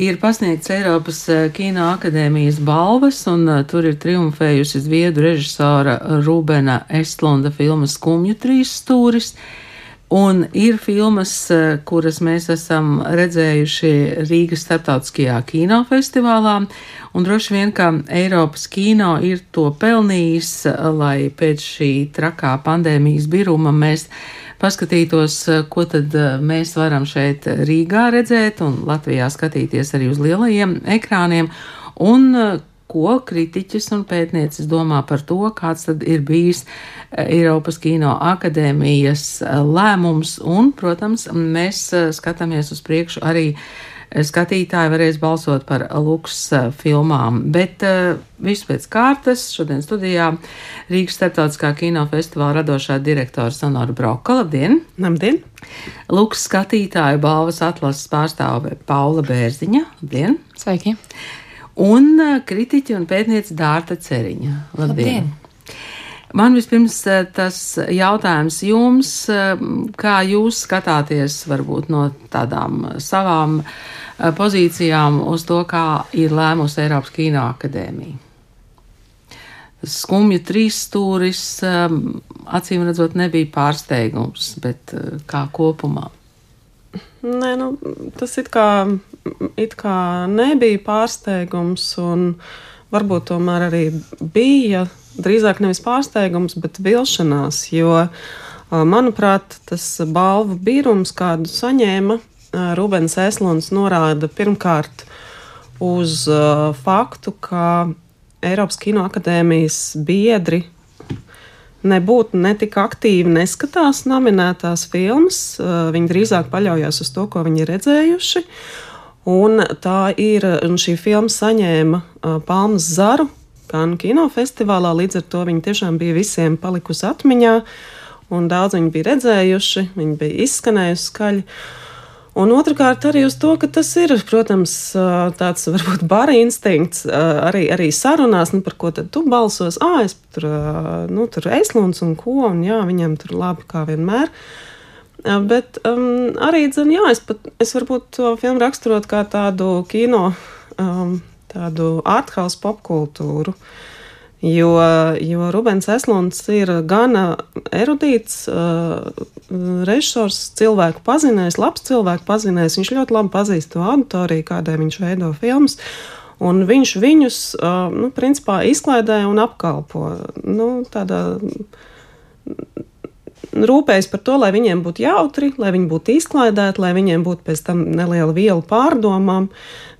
ir pasniegts Eiropas Kino akadēmijas balvas, un tur ir triumfējusi Zviedru režisora Rubena Estlunda filma Skumju trīs stūris. Un ir filmas, kuras mēs esam redzējuši Rīgas starptautiskajā kinofestivālā, un droši vien, ka Eiropas kino ir to pelnījis, lai pēc šī trakā pandēmijas biruma mēs paskatītos, ko tad mēs varam šeit Rīgā redzēt un Latvijā skatīties arī uz lielajiem ekrāniem, un ko kritiķis un pētniecis domā par to, kāds tad ir bijis eh, Eiropas Kino akadēmijas eh, lēmums, un, protams, mēs eh, skatāmies uz priekšu arī skatītāji varēs balsot par luks filmām. Bet uh, viss pēc kārtas šodien studijā Rīgas starptautiskā kinofestivāla radošā direktora Sonora Broka. Labdien! Labdien! Luks skatītāju balvas atlases pārstāve Paula Bērziņa. Labdien! Sveiki! un kritiķa un pētniece Dārta Ceriņa. Labdien! Labdien. Man vispirms tas jautājums jums, kā jūs skatāties varbūt no tādām savām pozīcijām uz to, kā ir lēmusi Eiropas Kino akadēmija. Skumju trīs stūris, acīm redzot, nebija pārsteigums, bet kā kopumā? Nē, nu, tas it kā it kā nebija pārsteigums, un varbūt tomēr arī bija drīzāk nevis pārsteigums, bet vilšanās. Jo, manuprāt, tas balvu birums, kādu saņēma Rubens Eslons, norāda pirmkārt uz faktu, ka Eiropas Kino akadēmijas biedri nebūtu ne tik aktīvi neskatās nominētās filmas. Viņi drīzāk paļaujas uz to, ko viņi ir redzējuši. Un tā ir, un šī filma saņēma Palmas zaru Kanu kinofestivālā, līdz ar to viņa tiešām bija visiem palikusi atmiņā, un daudz viņi bija redzējuši, viņi bija izskanējusi skaļi. Un otrkārt, arī uz to, ka tas ir, protams, tāds varbūt bara instinkts arī, arī sarunās, nu, par ko tad tu balsos. Ah, es tur, nu, tur esluns un ko, un jā, viņam tur labi kā vienmēr. Uh, Bet um, arī, zin, jā, es, pat, es varbūt to filmu raksturot kā tādu kino, um, tādu arthouse popkultūru. Jo, jo Rubens Eslons ir gana erudīts uh, režisors, cilvēku pazinējis, labs cilvēku pazinējis. Viņš ļoti labi pazīst to auditoriju, kādai viņš veido filmas. Un viņš viņus, uh, nu, principā, izklaidē un apkalpo. Nu, tādā rūpējas par to, lai viņiem būtu jautri, lai viņi būtu izklaidēti, lai viņiem būtu pēc tam neliela viela pārdomām.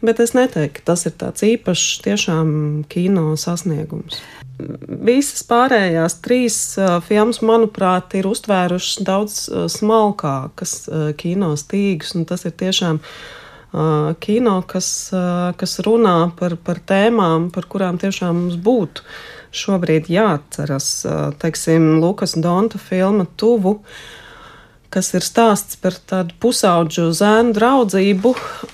Bet es neteiktu, ka tas ir tāds īpašs tiešām kino sasniegums. Visas pārējās trīs filmas, manuprāt, ir uztvērušas daudz smalkākas kino stīgas, un tas ir tiešām kino, kas, kas runā par, par tēmām, par kurām tiešām mums būtu šobrīd jāatceras. Teiksim, Lukas Donta filma Tuvu, kas ir stāsts par tādu pusauģu zēnu draudzību,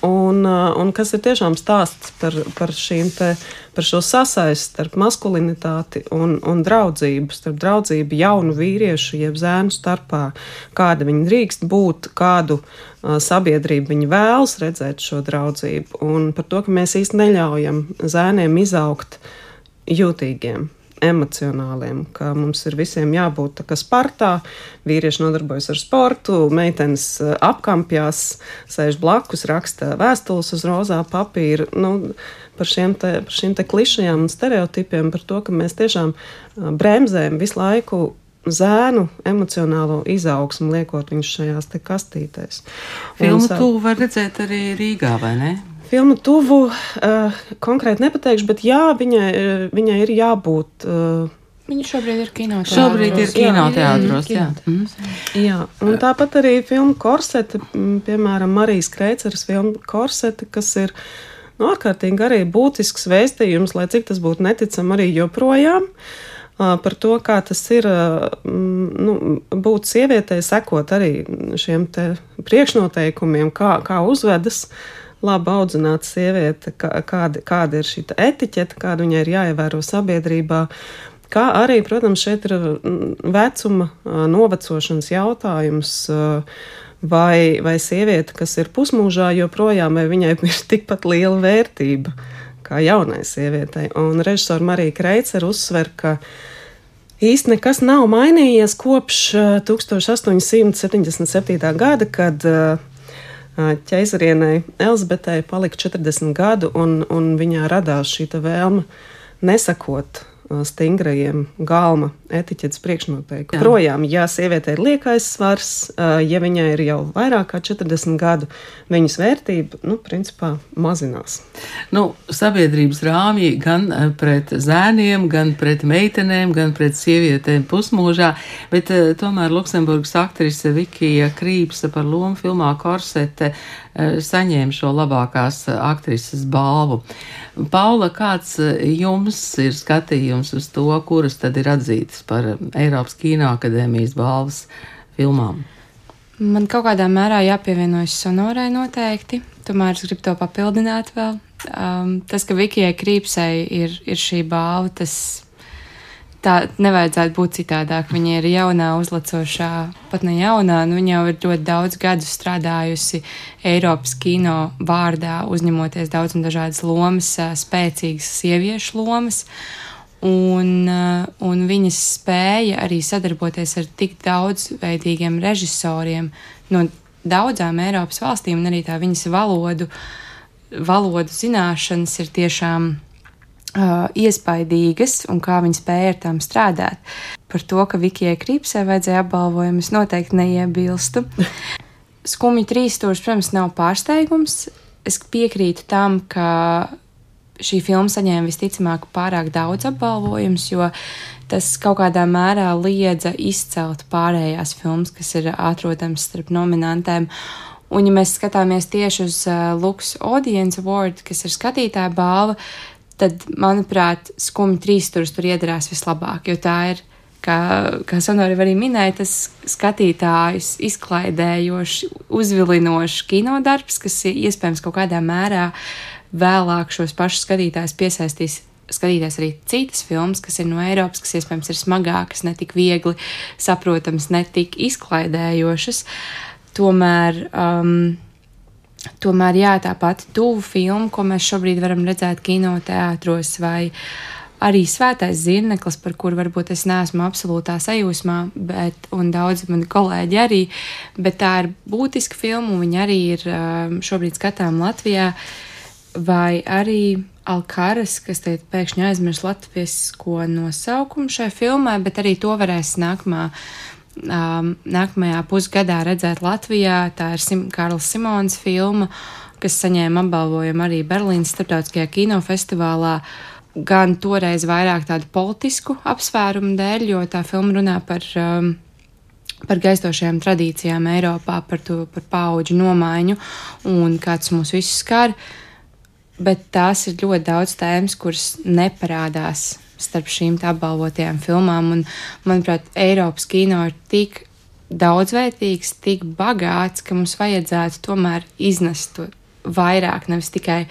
un, un kas ir tiešām stāsts par, par te, par šo sasaisti starp maskulinitāti un, un draudzību, starp draudzību jaunu vīriešu, jeb zēnu starpā, kāda viņi drīkst būt, kādu sabiedrību viņi vēlas redzēt šo draudzību, un par to, ka mēs īsti neļaujam zēniem izaugt uh, jūtīgiem. Emocionāliem, ka mums ir visiem jābūt tā kā spartā. Vīrieši nodarbojas ar sportu, meitenes eh, apkampjās, sēž blakus, raksta vēstules uz rozā papīra. Nu, par šiem, te, par šiem te klišajām un stereotipiem, par to, ka mēs tiešām eh, bremzējam visu laiku zēnu emocionālo izaugsmu, liekot viņus šajās kastītēs. Filmu tu vari redzēt arī Rīgā, vai ne? Filmu tuvu uh, konkrēti nepateikšu, bet jā, viņai, uh, viņai ir jābūt. Uh, Viņa šobrīd ir kinoteātros. Šobrīd ir kinoteātros, jā. jā. Mm. jā. Un tāpat arī filma Korsete, piemēram, Marijas Kreiceras filma Korsete, kas ir nu, ārkārtīgi arī būtisks vēstījums, lai cik tas būtu neticam arī joprojām. Par to, kā tas ir nu, būt sievietei, sekot arī šiem priekšnoteikumiem, kā, kā uzvedas uh, labi audzināta sieviete, kā, kāda, kāda ir šī etiķete, kāda viņai ir jāievēro sabiedrībā. Kā arī, protams, šeit ir vecuma novecošanas jautājums. Vai, vai sieviete, kas ir pusmūžā, joprojām ir tikpat liela vērtība kā jaunai sievietei. Un režisora Marija Kreitsera uzsver, ka īsti nekas nav mainījies kopš 1877. gada, kad ķeizarienei Elzbetei palika 40 gadu, un, un viņā radās šī vēlme nesakot stingrajiem galma etiķetes priekšnoteikumiem. Projām, ja sieviete ir liekais svars, ja viņai ir jau vairāk kā 40 gadu, viņas vērtība, nu, principā mazinās. Nu, sabiedrības rāmji gan pret zēniem, gan pret meitenēm, gan pret sievietēm pusmūžā, bet tomēr Luksemburgas aktrise Vikija Krīpsa par lomu filmā Korsete saņēma šo labākās aktrises balvu. Paula, kāds jums ir skatījums uz to, kuras tad ir atzītas par Eiropas Kino akadēmijas balvas filmām? Man kaut kādā mērā jāpievienojas sonorai noteikti, tomēr es gribu to papildināt vēl. Um, tas, ka Vikijai Krīpsai ir, ir šī balva, tas tā nevajadzētu būt citādāk. Viņa ir jaunā, uzlacošā, pat ne jaunā, nu viņa jau ir ļoti daudz gadu strādājusi Eiropas kino vārdā, uzņemoties daudz un dažādas lomas, spēcīgas sieviešu lomas. Un, un viņas spēja arī sadarboties ar tik daudzveidīgiem režisoriem no daudzām Eiropas valstīm, un arī tā viņas valodu, valodu zināšanas ir tiešām uh, iespaidīgas un kā viņa spēja ar tām strādāt. Par to, ka Vikijai Krīpsē vajadzēja apbalvojumu, es noteikti neiebilstu. Skumji trīs stūris, protams, nav pārsteigums. Es piekrītu tam, ka šī filma saņēma visticamāk pārāk daudz apbalvojumus, jo tas kaut kādā mērā liedza izcelt pārējās filmas, kas ir atrodamas starp nominantēm. Un, ja mēs skatāmies tieši uz uh, Lux Audience Award, kas ir skatītāja balva, tad, manuprāt, skumji trīs stūris tur iedarās vislabāk, jo tā ir. Kā, kā Sonora arī minēja, tas skatītājus izklaidējošs, uzvilinošs kinodarbs, kas iespējams kaut kādā mērā vēlāk šos pašus skatītājus piesaistīs skatīties arī citas filmas, kas ir no Eiropas, kas iespējams ir smagākas, ne tik viegli saprotamas, ne tik izklaidējošas. Tomēr um, Tomēr, jā, tā pati tuvu filma, ko mēs šobrīd varam redzēt kinoteātros, vai arī Svētais Zirneklis, par kuru varbūt es neesmu absolūtā sajūsmā, bet, un daudzi mani kolēģi arī, bet tā ir būtiska filma, un viņa arī ir um, šobrīd skatām Latvijā, vai arī Alkaras, kas te pēkšņi aizmirs latvisko nosaukumu šai filmai, bet arī to varēs nākamā um, nākamajā pusgadā redzēt Latvijā. Tā ir Sim Karls Simons filma, kas saņēma apbalvojumu arī Berlīnas starptautiskajā kinofestivālā. Gan toreiz vairāk tādu politisku apsvērumu dēļ, jo tā filma runā par, um, par gaistošajām tradīcijām Eiropā, par, to, par pauģu nomaiņu un kāds mūs visus skar. Bet tās ir ļoti daudz tēmas, kuras neparādās starp šīm apbalvotajām filmām. Un, manuprāt, Eiropas kino ir tik daudzveidīgs, tik bagāts, ka mums vajadzētu tomēr iznest to vairāk, nevis tikai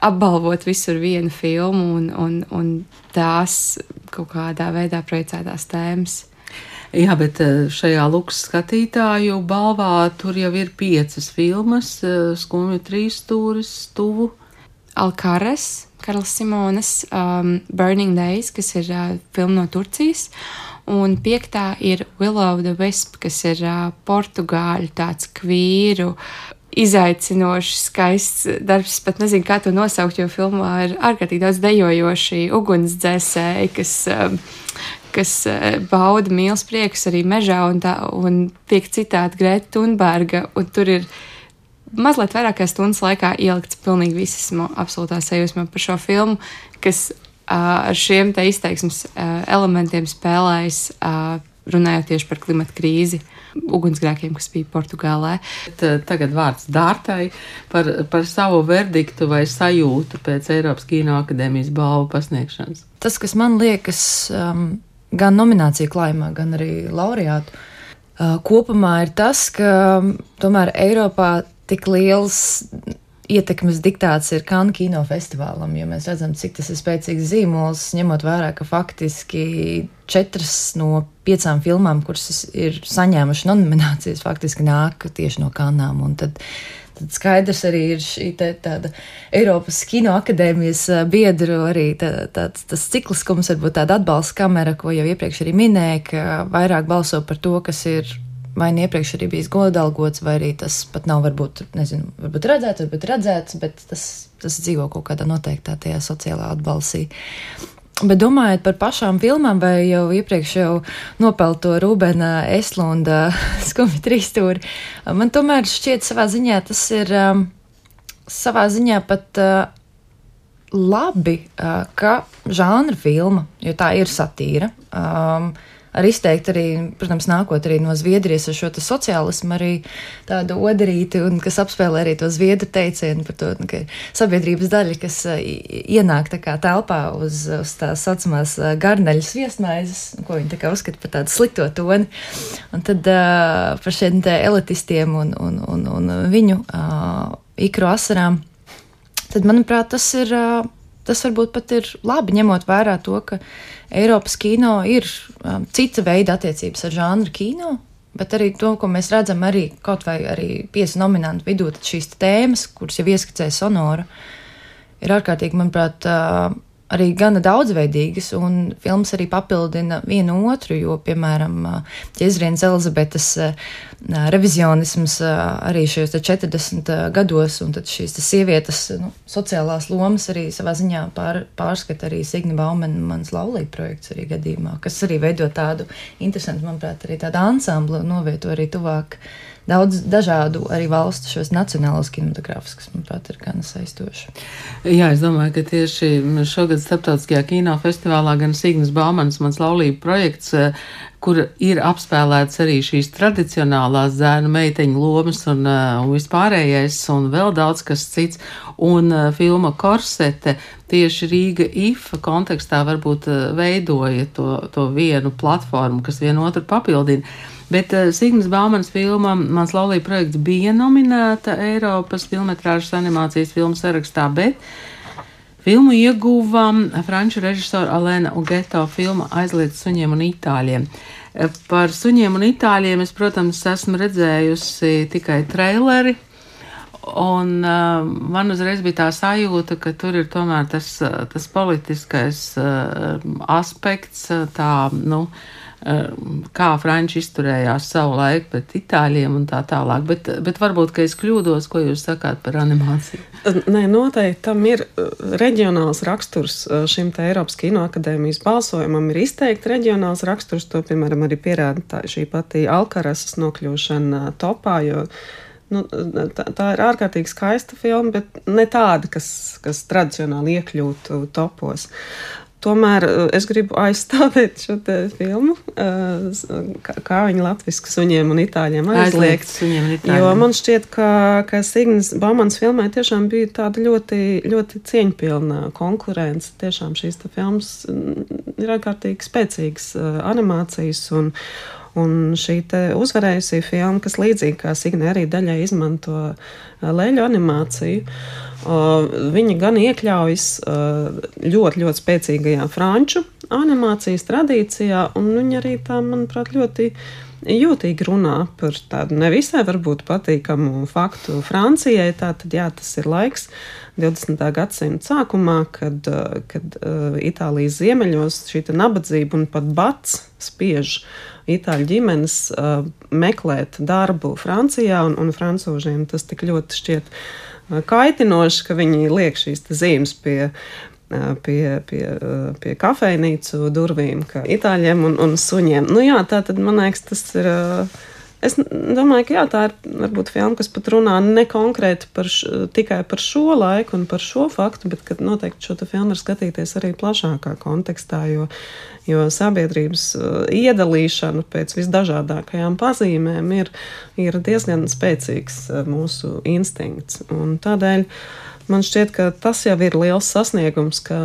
apbalvot visur vienu filmu un, un, un tās kaut kādā veidā projicētās tēmas. Jā, bet eh, šajā lukas skatītāju balvā tur jau ir piecas filmas, eh, skumju trīs stūris, tuvu. Alkares, Karls Simonas um, Burning Days, kas ir uh, filma no Turcijas. Un piektā ir Willow the Wisp, kas ir uh, portugāļu tāds kvīru. Izaicinošs, skaists darbs, pat nezinu, kā to nosaukt, jo filmā ir ārkārtīgi daudz dejojoši ugunsdzēsēji, kas, um, kas uh, bauda mīlas priekus arī mežā, un, tā, un tiek citāta Greta Thunberga, un tur ir mazliet vairāk kā stundas laikā ielikts pilnīgi visas absolūtā sajūsmā par šo filmu, kas uh, ar šiem te izteiksmes uh, elementiem spēlējas, uh, runājot tieši par klimatu krīzi. Ugunsgrēkiem, kas bija Portugālē. Tagad vārds Dārtai par, par savu verdiktu vai sajūtu pēc Eiropas Kino akadēmijas balvu pasniegšanas. Tas, kas man liekas, gan nomināciju klājumā, gan arī laureātu kopumā, ir tas, ka tomēr Eiropā tik liels ietekmes diktāts ir Kanu kinofestivālam, jo mēs redzam, cik tas ir spēcīgs zīmols, ņemot vērā, ka faktiski četras no piecām filmām, kuras ir saņēmuši nominācijas, faktiski nāk tieši no Kanām. Un tad, tad skaidrs arī ir šī te, tāda Eiropas Kino akadēmijas biedru arī tā, tāds tas cikliskums, varbūt tāda atbalsta kamera, ko jau iepriekš arī minēja, ka vairāk balso par to, kas ir vai nu iepriekš arī bijis godalgots, vai arī tas pat nav varbūt, nezinu, varbūt redzēts, varbūt redzēts, bet tas, tas dzīvo kaut kādā noteiktā tajā sociālā atbalsī. Bet domājot par pašām filmām, vai jau iepriekš jau nopelto Rūbena Eslunda skumju trīstūri, man tomēr šķiet savā ziņā tas ir um, savā ziņā pat uh, labi, uh, ka žanra filma, jo tā ir satīra. Um, ar izteikti arī, protams, nākot arī no Zviedrijas ar šo sociālismu, arī tādu odarīti, un kas apspēlē arī to zviedru teicienu par to, nu, ka sabiedrības daļa, kas ienāk tā kā telpā uz, uz tās saucamās garneļas viesmaizes, ko viņi tā kā uzskata par tādu slikto toni, un tad uh, par šiem te elitistiem un, un, un, un viņu uh, ikru asarām, tad, manuprāt, tas ir. Uh, tas varbūt pat ir labi, ņemot vērā to, ka Eiropas kino ir um, cita veida attiecības ar žanru kino. Bet arī to, ko mēs redzam, arī kaut vai arī piesu nominantu vidū, tad šīs tēmas, kuras jau ieskicēja Sonora, ir ārkārtīgi, manuprāt, uh, arī gana daudzveidīgas, un filmas arī papildina vienu otru, jo, piemēram, Jēzrienas Elizabetes revizionisms arī šajos 40 gados, un tad šīs sievietes nu, sociālās lomas arī savā ziņā pār, pārskata arī Signa Baumena mans laulība projekts arī gadījumā, kas arī veido tādu interesantu, manuprāt, arī tādu ansamblu novieto arī tuvāk daudz dažādu arī valstu šos nacionālos kinematogrāfus, kas, manuprāt, ir gan saistoši. Jā, es domāju, ka tieši šogad starptautiskajā kinofestivālā gan Signas Baumanas mans laulība projekts, eh, kur ir apspēlēts arī šīs tradicionālās zēnu meiteņu lomas un, uh, un vispārējais, un vēl daudz kas cits. Un uh, filma Korsete tieši Rīga IFA kontekstā varbūt veidoja to, to vienu platformu, kas vienotru papildina. Bet uh, Sigmas Baumanas filma Mans laulība projekts bija nominēta Eiropas filmetrāžas animācijas filmu sarakstā, bet filmu ieguva franču režisora Alēna Ugeto filma Aizliet suņiem un itāļiem. Eh, par suņiem un itāļiem es, protams, esmu redzējusi tikai traileri, Un uh, man uzreiz bija tā sajūta, ka tur ir tomēr tas, tas politiskais uh, aspekts, tā, nu, uh, Eh, kā franči izturējās savu laiku pret itāļiem un tā tālāk. Bet, bet varbūt, ka es kļūdos, ko jūs sakāt par animāciju? Nē, noteikti tam ir eh, reģionāls raksturs eh, šim te Eiropas Kinoakadēmijas balsojumam. Ir izteikti reģionāls raksturs, to, piemēram, arī pierāda tā, šī pati Alkarasas nokļūšana topā, jo Nu, tā, tā ir ārkārtīgi skaista filma, bet ne tāda, kas, kas tradicionāli iekļūtu topos. Tomēr eh, es gribu aizstāvēt šo filmu, eh, kā, viņa latviešu suņiem un itāļiem aizliegt. aizliegt jo man šķiet, ka, ka Signas Baumans filmai tiešām bija tāda ļoti, ļoti cieņpilna konkurence. Tiešām šīs filmas mm, ir ārkārtīgi spēcīgas eh, animācijas un, Un šī uzvarējusī filma, kas līdzīgi kā Signe arī daļai izmanto leļu animāciju, viņi gan iekļaujas ļoti, ļoti spēcīgajā franču animācijas tradīcijā, un viņi arī tā, manuprāt, ļoti jūtīgi runā par tādu nevisai varbūt patīkamu faktu Francijai. Tātad, jā, tas ir laiks 20. gadsimta sākumā, kad, kad Itālijas ziemeļos šī nabadzība un pat bats spiež itāļu ģimenes uh, meklēt darbu Francijā, un, un francūžiem tas tik ļoti šķiet uh, kaitinoši, ka viņi liek šīs zīmes pie. Uh, pie, pie, uh, pie kafejnīcu durvīm, kā itāļiem un, un suņiem. Nu, jā, tā tad man liekas, tas ir uh, Es domāju, ka jā, tā ir varbūt filma, kas pat runā ne konkrēti par š, tikai par šo laiku un par šo faktu, bet ka noteikti šo filmu var skatīties arī plašākā kontekstā, jo, jo sabiedrības uh, iedalīšana pēc visdažādākajām pazīmēm ir, ir diezgan spēcīgs uh, mūsu instinkts. Un tādēļ Man šķiet, ka tas jau ir liels sasniegums, ka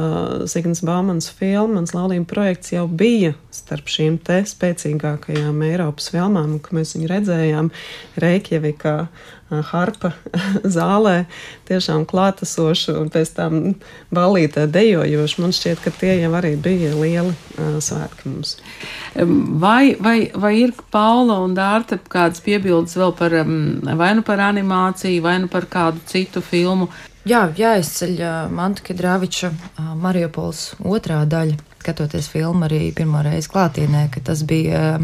Zignis Bāmans filma, mans laulība projekts jau bija starp šīm te spēcīgākajām Eiropas filmām, un ka mēs viņu redzējām Reikjavikā harpa zālē, tiešām klātesoši un pēc tam ballītē dejojoši. Man šķiet, ka tie jau arī bija lieli uh, svētki mums. Vai, vai, vai ir Paula un Dārta kādas piebildes vēl par vai nu par animāciju, vai nu par kādu citu filmu? Jā, jāizceļ Manta Kedrāviča Mariupols otrā daļa, skatoties filmu arī pirmo reizi klātienē, ka tas bija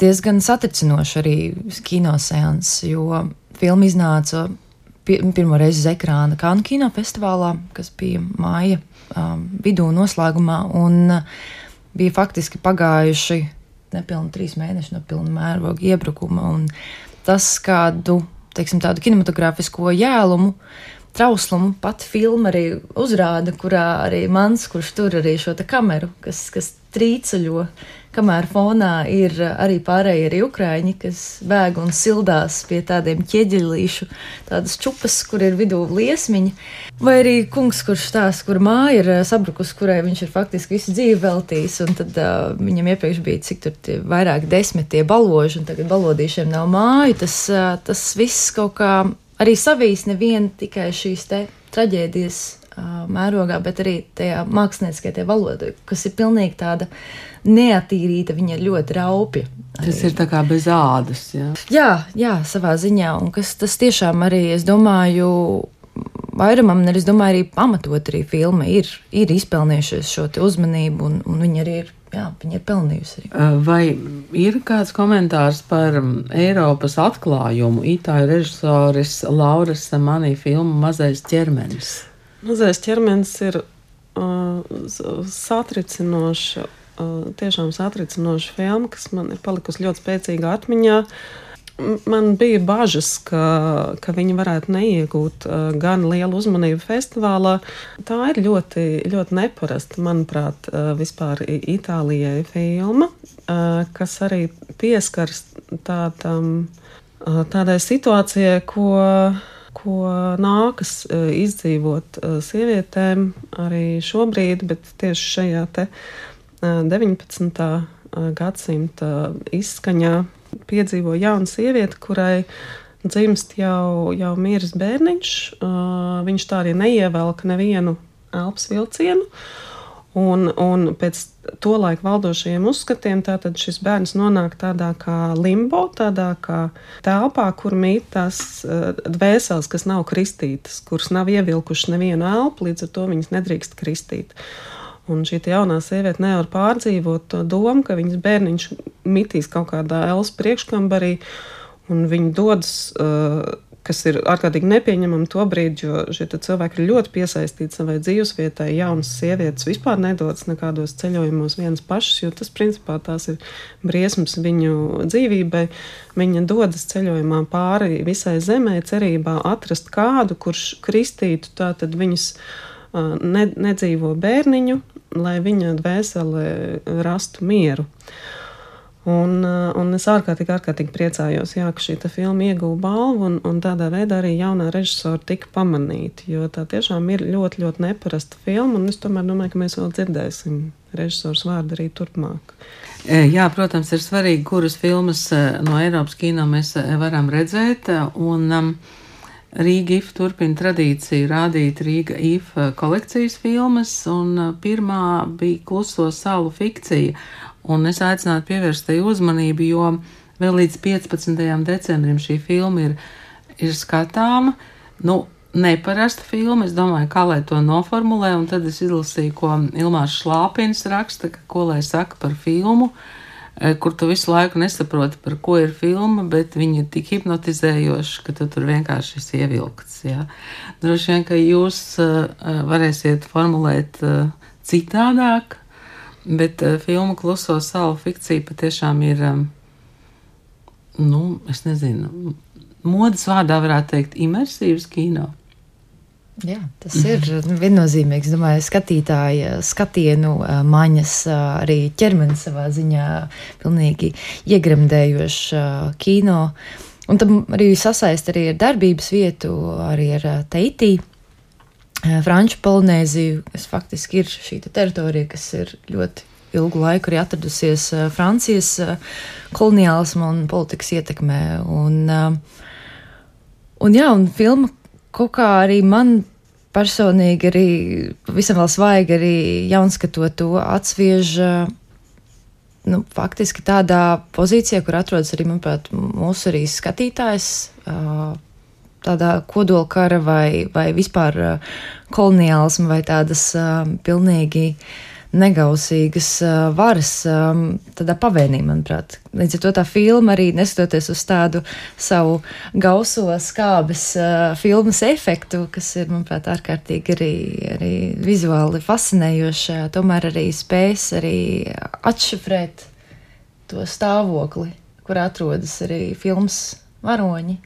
diezgan satricinoši arī kinoseans, jo filma iznāca pirmo reizi uz ekrāna Kanu kinofestivālā, kas bija māja um, vidū noslēgumā, un uh, bija faktiski pagājuši nepilni trīs mēneši no pilna mēroga iebrukuma, un tas kādu, teiksim, tādu kinematogrāfisko jēlumu, trauslumu pat filma arī uzrāda, kurā arī mans, kurš tur arī šo kameru, kas, kas trīceļo kamēr fonā ir eh, arī pārējie arī ukrāņi, kas bēg un sildās pie tādiem ķieģelīšu, tādas čupas, kur ir vidū liesmiņi, vai arī kungs, kurš stāsta, kur māja ir eh, sabrukus, kurai viņš ir faktiski visu dzīvi veltījis, un tad uh, viņam iepriekš bija cik tur tie vairāk desmit tie baloži, un tagad balodīšiem nav māju, tas, uh, tas viss kaut kā arī savīs nevien tikai šīs te traģēdijas mērogā, bet arī tajā mākslinieckajā valodā, kas ir pilnīgi tāda neatīrīta, viņa ir ļoti raupja. Arī. Tas ir tā kā bez ādas. Jā, jā, jā savā ziņā, un kas tas tiešām arī, es domāju, vairumam, un es domāju, arī pamatot arī filma ir, ir izpelnījušies šo uzmanību, un, un viņi arī ir. Jā, viņa ir pelnījusi. Arī. Vai ir kāds komentārs par Eiropas atklājumu? Itāļu režisoris Lauras Manī filmu Mazais ķermenis. Mazais ķermenis ir uh, satricinoša, uh, tiešām satricinoša filma, kas man ir palikusi ļoti spēcīga atmiņā. Man bija bažas, ka, ka viņi varētu neiegūt uh, gan lielu uzmanību festivālā. Tā ir ļoti, ļoti neparasta, manuprāt, uh, vispār Itālijai filma, uh, kas arī pieskars tādam, tādai situācijai, ko ko nākas e, izdzīvot e, sievietēm arī šobrīd, bet tieši šajā 19. E, gadsimta izskaņā piedzīvo jauna sieviete, kurai dzimst jau, jau miris bērniņš. Viņš tā arī neievelk nevienu elpas vilcienu. Un, un pēc to laiku valdošajiem uzskatiem, tātad šis bērns nonāk tādā kā limbo, tādā kā telpā, kur mīt tās uh, dvēseles, kas nav kristītas, kuras nav ievilkušas nevienu elpu, līdz ar to viņas nedrīkst kristīt. Un šī jaunā sieviete nevar pārdzīvot to domu, ka viņas bērniņš mitīs kaut kādā elpas priekškambarī, un viņi dodas. Uh, kas ir ārkārtīgi nepieņemami to brīdi, jo šie cilvēki ir ļoti piesaistīti savai dzīvesvietai. Jaunas sievietes vispār nedodas nekādos ceļojumos vienas pašas, jo tas principā tās ir briesmas viņu dzīvībai. Viņa dodas ceļojumā pāri visai zemē, cerībā atrast kādu, kurš kristītu tātad viņas ne, nedzīvo bērniņu, lai viņa dvēsele rastu mieru. Un, eh, un es ārkārtīgi, ārkārtīgi priecājos, jā, ka šī filma ieguva balvu, un, un tādā veidā arī jaunā režisora tika pamanīta. Jo tā tiešām ir ļoti, ļoti neparasta filma, un es tomēr domāju, ka mēs vēl dzirdēsim režisors vārdu arī turpmāk. E, jā, protams, ir svarīgi, kuras filmas e, no Eiropas kino mēs e, varam redzēt. Un, um, Rīga IF turpina tradīciju rādīt Rīga IF kolekcijas filmas, un pirmā bija Kluso salu fikcija. Un es aicinātu pievērst tai uzmanību, jo vēl līdz 15. decembrim šī filma ir, ir skatāma. Nu, neparasta filma. Es domāju, kā lai to noformulē, un tad es izlasīju, ko Ilmārs Šlāpins raksta, ka, ko lai saka par filmu, e, kur tu visu laiku nesaproti, par ko ir filma, bet viņa ir tik hipnotizējoša, ka tu tur vienkārši esi ievilkts. Jā. Droši vien, ka jūs uh, varēsiet formulēt citādāk, Bet uh, filma Kluso salu fikcija patiešām ir, um, nu, es nezinu, modes vārdā varētu teikt, imersīvs kino. Jā, tas ir viennozīmīgs. Domāju, skatītāja skatienu maņas, arī ķermenis savā ziņā pilnīgi iegremdējošs kino. Un tam arī sasaist arī ar darbības vietu, arī ar Teitī Eh, Franču Polinēziju, kas faktiski ir šī teritorija, kas ir ļoti ilgu laiku arī atradusies eh, Francijas eh, koloniālisma un politikas ietekmē. Un, un jā, un filma kaut kā arī man personīgi arī visam vēl svaigi arī jaunskatot to atsviež. Nu, faktiski tādā pozīcijā, kur atrodas arī, manuprāt, mūsu arī skatītājs, tādā kodolkara vai, vai vispār koloniālisma vai tādas pilnīgi uh, negausīgas uh, varas um, tādā pavēnī, manuprāt. Līdz ar to tā filma arī neskatoties uz tādu savu gauso skābes uh, filmas efektu, kas ir, manuprāt, ārkārtīgi arī, arī vizuāli fascinējoša, tomēr arī spējas arī atšifrēt to stāvokli, kur atrodas arī filmas varoņi.